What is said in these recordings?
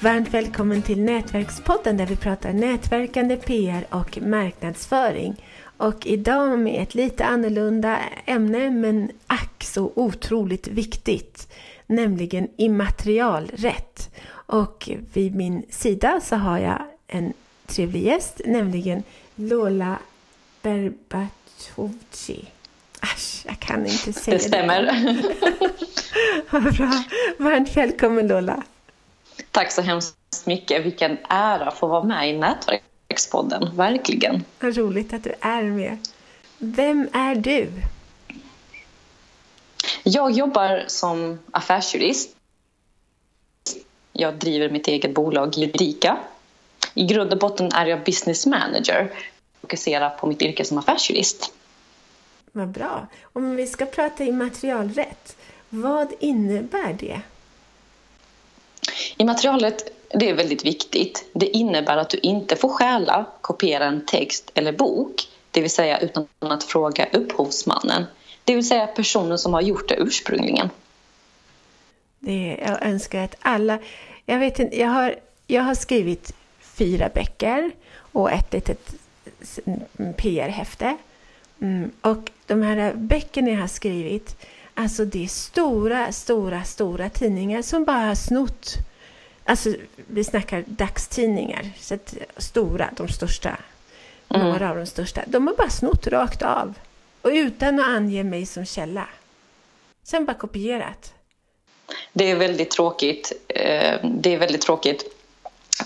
Varmt välkommen till Nätverkspodden där vi pratar nätverkande PR och marknadsföring. Och idag med ett lite annorlunda ämne men ack så otroligt viktigt, nämligen immaterialrätt. Och vid min sida så har jag en trevlig gäst, nämligen Lola Berbatovci. Asch, jag kan inte säga det. stämmer. Det Bra. Varmt välkommen Lola. Tack så hemskt mycket. Vilken ära att få vara med i Nätverkspodden. Verkligen. Vad roligt att du är med. Vem är du? Jag jobbar som affärsjurist. Jag driver mitt eget bolag Judika. I grund och botten är jag business manager och fokuserar på mitt yrke som affärsjurist. Vad bra. Om vi ska prata immaterialrätt, vad innebär det? Immaterialrätt det är väldigt viktigt. Det innebär att du inte får stjäla, kopiera en text eller bok, det vill säga utan att fråga upphovsmannen. Det vill säga personen som har gjort det ursprungligen. Det, jag önskar att alla... Jag, vet inte, jag, har, jag har skrivit fyra böcker och ett litet PR-häfte. Mm, och de här böckerna jag har skrivit, alltså det är stora, stora, stora tidningar som bara har snott Alltså, vi snackar dagstidningar, så att, stora, de största, mm. några av de största. De har bara snott rakt av och utan att ange mig som källa. Sen bara kopierat. Det är väldigt tråkigt. Eh, det är väldigt tråkigt.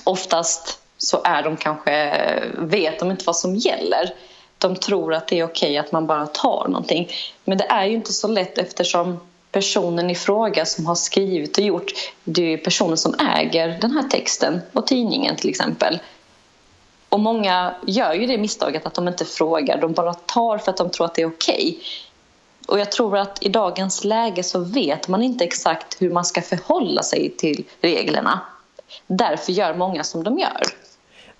Oftast så är de kanske, vet de inte vad som gäller. De tror att det är okej att man bara tar någonting. Men det är ju inte så lätt eftersom personen i fråga som har skrivit och gjort, det är personen som äger den här texten och tidningen till exempel. Och många gör ju det misstaget att de inte frågar, de bara tar för att de tror att det är okej. Okay. Och jag tror att i dagens läge så vet man inte exakt hur man ska förhålla sig till reglerna. Därför gör många som de gör.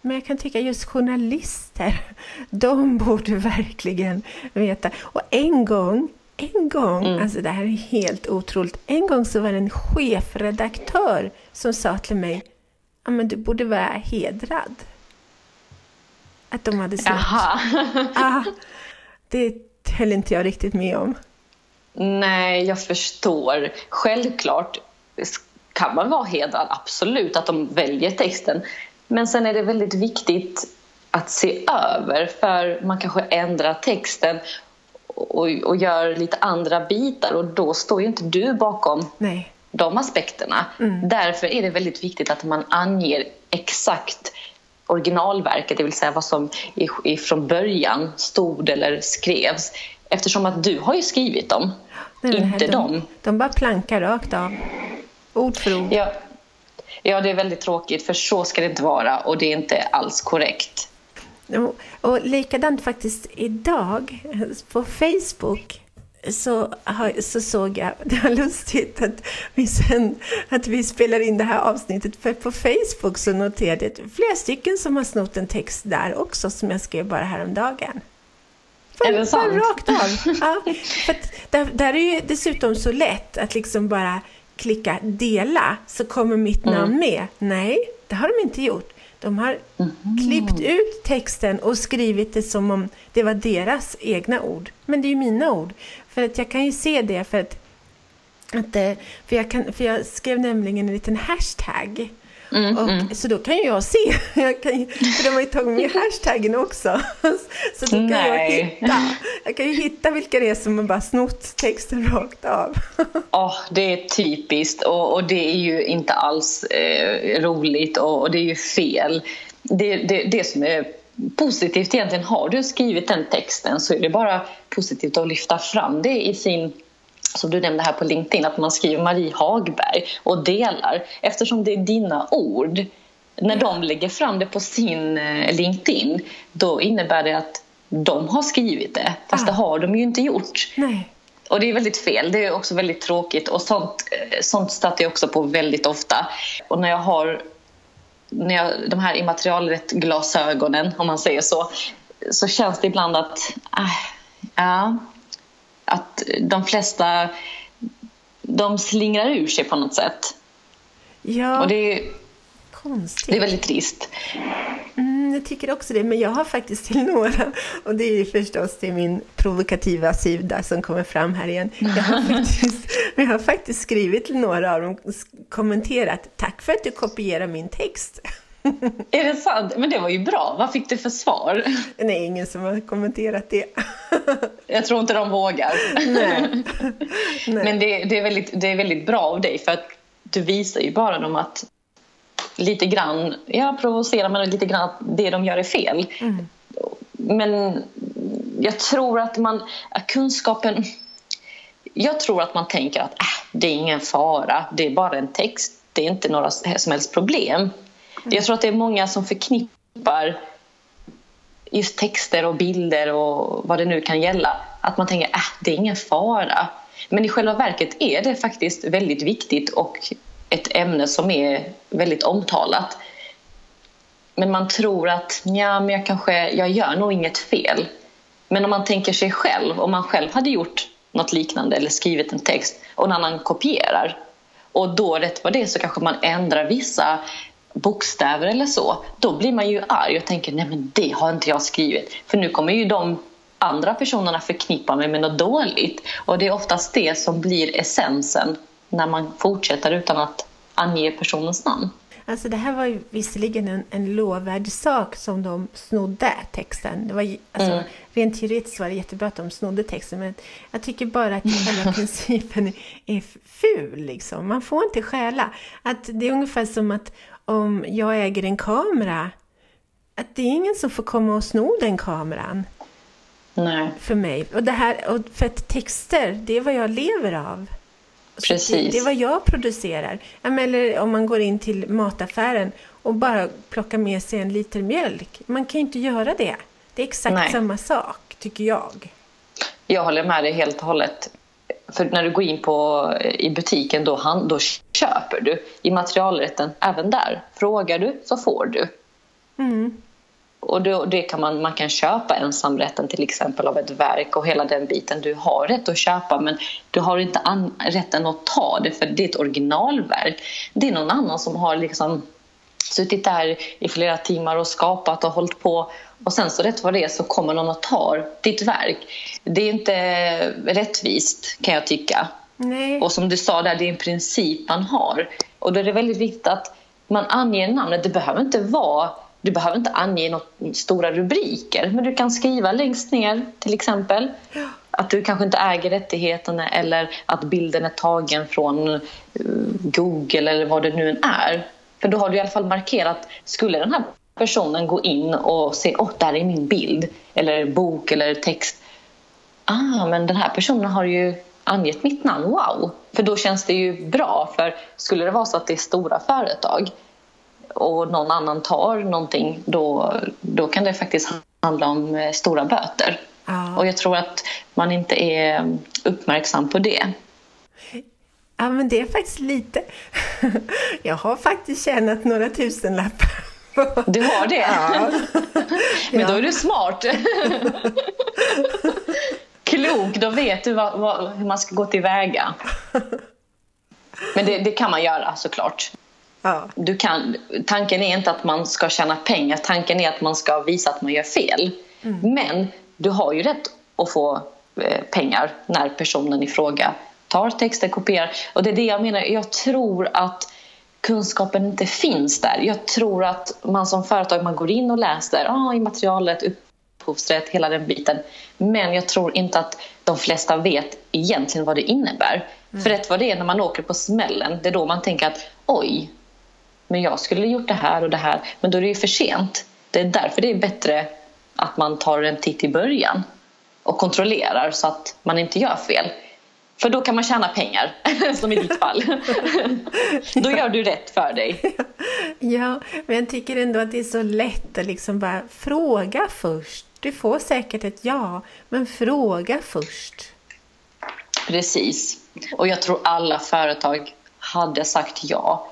Men jag kan tycka just journalister, de borde verkligen veta. Och en gång en gång, mm. alltså det här är helt otroligt, en gång så var det en chefredaktör som sa till mig, ja men du borde vara hedrad. Att de hade snott. Jaha. ah, det höll inte jag riktigt med om. Nej, jag förstår. Självklart kan man vara hedrad, absolut, att de väljer texten. Men sen är det väldigt viktigt att se över, för man kanske ändrar texten och, och gör lite andra bitar och då står ju inte du bakom Nej. de aspekterna. Mm. Därför är det väldigt viktigt att man anger exakt originalverket, det vill säga vad som från början stod eller skrevs. Eftersom att du har ju skrivit dem, Nej, inte de, dem. De bara plankar rakt av, ord för ord. Ja, ja, det är väldigt tråkigt för så ska det inte vara och det är inte alls korrekt. Och likadant faktiskt idag på Facebook så, så såg jag, det var lustigt att vi, sen, att vi spelar in det här avsnittet, för på Facebook så noterade jag flera stycken som har snott en text där också som jag skrev bara häromdagen. För, är det sant? Rakt av. Ja, för där, där är ju dessutom så lätt att liksom bara klicka dela så kommer mitt namn mm. med. Nej, det har de inte gjort. De har mm. klippt ut texten och skrivit det som om det var deras egna ord. Men det är ju mina ord. För att jag kan ju se det för att, att eh, för, jag kan, för jag skrev nämligen en liten hashtag Mm, och, mm. Så då kan ju jag se, jag kan, för de har ju tagit med hashtaggen också. Så då kan Nej. jag hitta, jag kan ju hitta vilka det är som har bara snott texten rakt av. Oh, det är typiskt och, och det är ju inte alls eh, roligt och, och, det är ju fel. Det, det, det som är positivt egentligen, har du skrivit den texten så är det bara positivt att lyfta fram det i sin som du nämnde här på LinkedIn, att man skriver Marie Hagberg och delar eftersom det är dina ord. När de lägger fram det på sin eh, LinkedIn då innebär det att de har skrivit det, fast ah. det har de ju inte gjort. Nej. Och det är väldigt fel, det är också väldigt tråkigt och sånt, eh, sånt stöter jag också på väldigt ofta. Och när jag har när jag, de här immaterialrätt-glasögonen, om man säger så, så känns det ibland att äh, ja, att de flesta de slingrar ur sig på något sätt. Ja. Och det är, Konstigt. Det är väldigt trist. Mm, jag tycker också det, men jag har faktiskt till några, och det är förstås till min provokativa sida som kommer fram här igen. Jag har faktiskt, jag har faktiskt skrivit till några av dem, kommenterat, tack för att du kopierar min text. Är det sant? Men det var ju bra. Vad fick du för svar? Nej, ingen som har kommenterat det. Jag tror inte de vågar. Nej. Nej. Men det, det, är väldigt, det är väldigt bra av dig för att du visar ju bara dem att lite grann, ja provocerar men lite grann att det de gör är fel. Mm. Men jag tror att man, att kunskapen, jag tror att man tänker att äh, det är ingen fara, det är bara en text, det är inte några som helst problem. Mm. Jag tror att det är många som förknippar just texter och bilder och vad det nu kan gälla. Att man tänker att äh, det är ingen fara. Men i själva verket är det faktiskt väldigt viktigt och ett ämne som är väldigt omtalat. Men man tror att ja, men jag, kanske, jag gör nog inget fel. Men om man tänker sig själv, om man själv hade gjort något liknande eller skrivit en text och en annan kopierar och då rätt vad det så kanske man ändrar vissa bokstäver eller så, då blir man ju arg och tänker nej men det har inte jag skrivit. För nu kommer ju de andra personerna förknippa mig med något dåligt. Och det är oftast det som blir essensen när man fortsätter utan att ange personens namn. Alltså det här var ju visserligen en, en lovvärd sak som de snodde texten. Det var, alltså, mm. Rent teoretiskt var det jättebra att de snodde texten men jag tycker bara att själva principen är ful. Liksom. Man får inte stjäla. Att det är ungefär som att om jag äger en kamera, att det är ingen som får komma och sno den kameran. Nej. För mig. Och det här, och för att texter, det är vad jag lever av. Precis. Det, det, är vad jag producerar. Eller om man går in till mataffären och bara plockar med sig en liter mjölk. Man kan ju inte göra det. Det är exakt Nej. samma sak, tycker jag. Jag håller med dig helt och hållet. För när du går in på, i butiken då, han, då köper du. I materialrätten, även där. Frågar du så får du. Mm. Och då, det kan man, man kan köpa ensamrätten till exempel av ett verk och hela den biten. Du har rätt att köpa men du har inte an, rätten att ta det för det är ett originalverk. Det är någon annan som har liksom suttit där i flera timmar och skapat och hållit på och sen så rätt vad det är så kommer någon och tar ditt verk. Det är inte rättvist kan jag tycka. Nej. Och som du sa där, det är en princip man har. Och då är det väldigt viktigt att man anger namnet. Det behöver inte vara du behöver inte ange något, stora rubriker men du kan skriva längst ner till exempel att du kanske inte äger rättigheterna eller att bilden är tagen från uh, Google eller vad det nu än är. För då har du i alla fall markerat, skulle den här personen gå in och se åh, oh, där är min bild eller bok eller text. Ah, men den här personen har ju angett mitt namn, wow! För då känns det ju bra, för skulle det vara så att det är stora företag och någon annan tar någonting då, då kan det faktiskt handla om eh, stora böter. Ja. Och jag tror att man inte är uppmärksam på det. Ja, men det är faktiskt lite... Jag har faktiskt tjänat några tusenlappar. Du har det? Ja. men då är du smart. Klok, då vet du vad, vad, hur man ska gå tillväga. Men det, det kan man göra såklart. Ja. Du kan, tanken är inte att man ska tjäna pengar, tanken är att man ska visa att man gör fel. Mm. Men du har ju rätt att få eh, pengar när personen i fråga tar texter, kopierar. Och det är det jag menar, jag tror att kunskapen inte finns där. Jag tror att man som företag, man går in och läser ah, immaterialrätt, upphovsrätt, hela den biten. Men jag tror inte att de flesta vet egentligen vad det innebär. Mm. För rätt vad det är när man åker på smällen, det är då man tänker att oj, men jag skulle gjort det här och det här. Men då är det ju för sent. Det är därför det är bättre att man tar en titt i början och kontrollerar så att man inte gör fel. För då kan man tjäna pengar, som i ditt fall. då gör du rätt för dig. Ja, men jag tycker ändå att det är så lätt att liksom bara fråga först. Du får säkert ett ja, men fråga först. Precis. Och jag tror alla företag hade sagt ja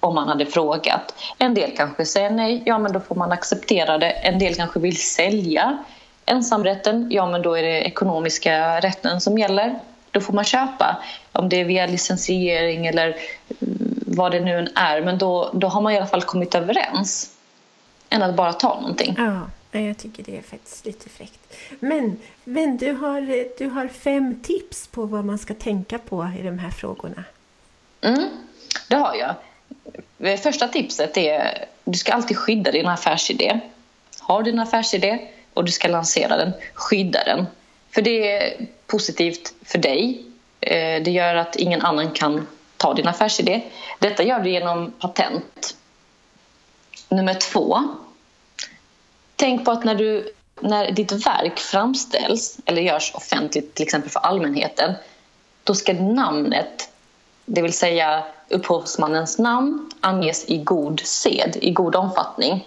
om man hade frågat. En del kanske säger nej, ja men då får man acceptera det. En del kanske vill sälja ensamrätten, ja men då är det ekonomiska rätten som gäller. Då får man köpa. Om det är via licensiering eller mm, vad det nu än är. Men då, då har man i alla fall kommit överens. Än att bara ta någonting. Ja, jag tycker det är faktiskt lite fräckt. Men, men du, har, du har fem tips på vad man ska tänka på i de här frågorna. Mm, det har jag. Eh, första tipset är att du ska alltid skydda din affärsidé. Har du en affärsidé och du ska lansera den, skydda den. För det är positivt för dig. Eh, det gör att ingen annan kan ta din affärsidé. Detta gör du genom patent. Nummer två. Tänk på att när, du, när ditt verk framställs eller görs offentligt till exempel för allmänheten då ska namnet, det vill säga upphovsmannens namn anges i god sed, i god omfattning.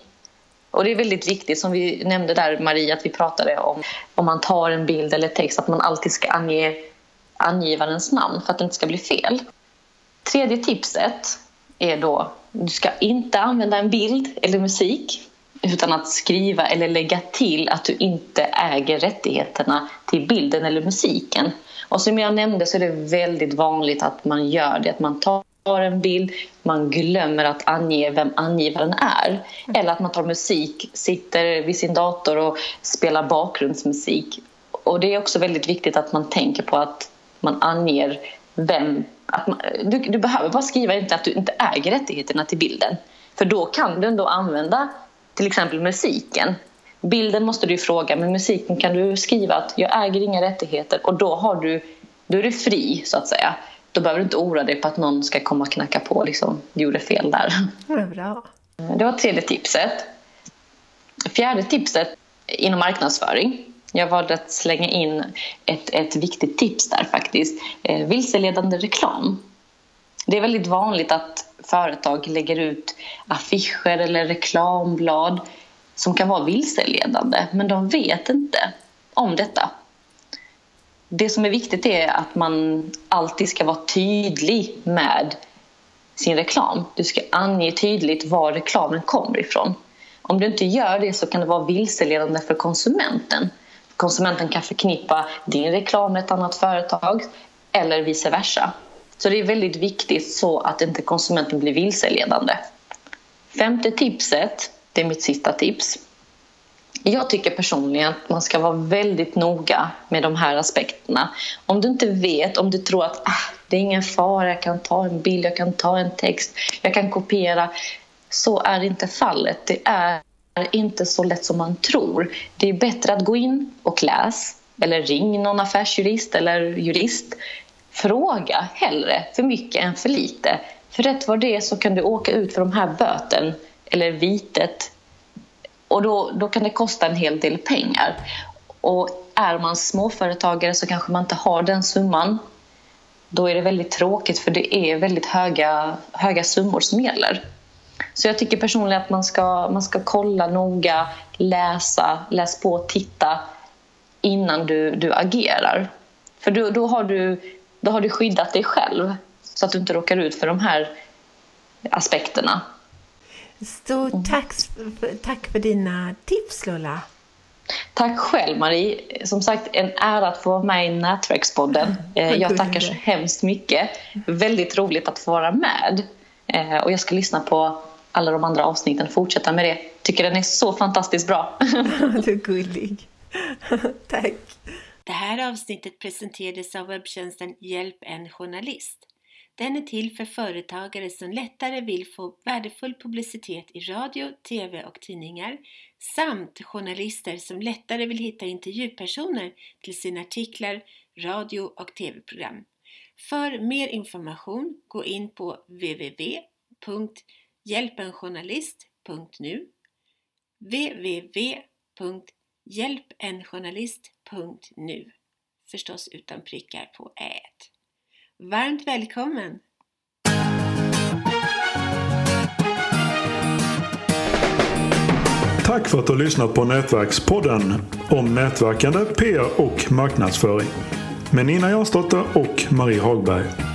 Och det är väldigt viktigt, som vi nämnde där Marie, att vi pratade om om man tar en bild eller text, att man alltid ska ange angivarens namn för att det inte ska bli fel. Tredje tipset är då, du ska inte använda en bild eller musik utan att skriva eller lägga till att du inte äger rättigheterna till bilden eller musiken. Och som jag nämnde så är det väldigt vanligt att man gör det, att man tar en bild, man glömmer att ange vem angivaren är. Eller att man tar musik, sitter vid sin dator och spelar bakgrundsmusik. Och det är också väldigt viktigt att man tänker på att man anger vem... Att man, du, du behöver bara skriva inte att du inte äger rättigheterna till bilden. För då kan du ändå använda till exempel musiken. Bilden måste du fråga, men musiken kan du skriva att jag äger inga rättigheter och då, har du, då är du fri så att säga. Då behöver du inte oroa dig på att någon ska komma och knacka på liksom, du gjorde fel där. Ja, bra. Det var tredje tipset. Fjärde tipset inom marknadsföring. Jag valde att slänga in ett, ett viktigt tips där faktiskt. Eh, vilseledande reklam. Det är väldigt vanligt att företag lägger ut affischer eller reklamblad som kan vara vilseledande, men de vet inte om detta. Det som är viktigt är att man alltid ska vara tydlig med sin reklam. Du ska ange tydligt var reklamen kommer ifrån. Om du inte gör det så kan det vara vilseledande för konsumenten. Konsumenten kan förknippa din reklam med ett annat företag eller vice versa. Så det är väldigt viktigt så att inte konsumenten blir vilseledande. Femte tipset, det är mitt sista tips. Jag tycker personligen att man ska vara väldigt noga med de här aspekterna. Om du inte vet, om du tror att ah, det är ingen fara, jag kan ta en bild, jag kan ta en text, jag kan kopiera. Så är inte fallet. Det är inte så lätt som man tror. Det är bättre att gå in och läs eller ring någon affärsjurist eller jurist. Fråga hellre för mycket än för lite. För rätt vad det är så kan du åka ut för de här böten eller vitet och då, då kan det kosta en hel del pengar. Och är man småföretagare så kanske man inte har den summan. Då är det väldigt tråkigt för det är väldigt höga, höga summor som gäller. Så jag tycker personligen att man ska, man ska kolla noga, läsa, läs på, titta innan du, du agerar. För då, då, har du, då har du skyddat dig själv så att du inte råkar ut för de här aspekterna. Stort mm. tack, tack för dina tips Lola. Tack själv Marie. Som sagt en ära att få vara med i Nätverkspodden. Eh, jag tackar så hemskt mycket. Väldigt roligt att få vara med. Eh, och jag ska lyssna på alla de andra avsnitten och fortsätta med det. Tycker den är så fantastiskt bra. du är gullig. Tack. Det här avsnittet presenterades av webbtjänsten Hjälp en journalist. Den är till för företagare som lättare vill få värdefull publicitet i radio, TV och tidningar samt journalister som lättare vill hitta intervjupersoner till sina artiklar, radio och TV-program. För mer information gå in på www.hjälpenjournalist.nu HjälpEnJournalist.nu Förstås utan prickar på ät. Varmt välkommen! Tack för att du har lyssnat på Nätverkspodden om nätverkande, PR och marknadsföring med Nina Jansdotter och Marie Hagberg.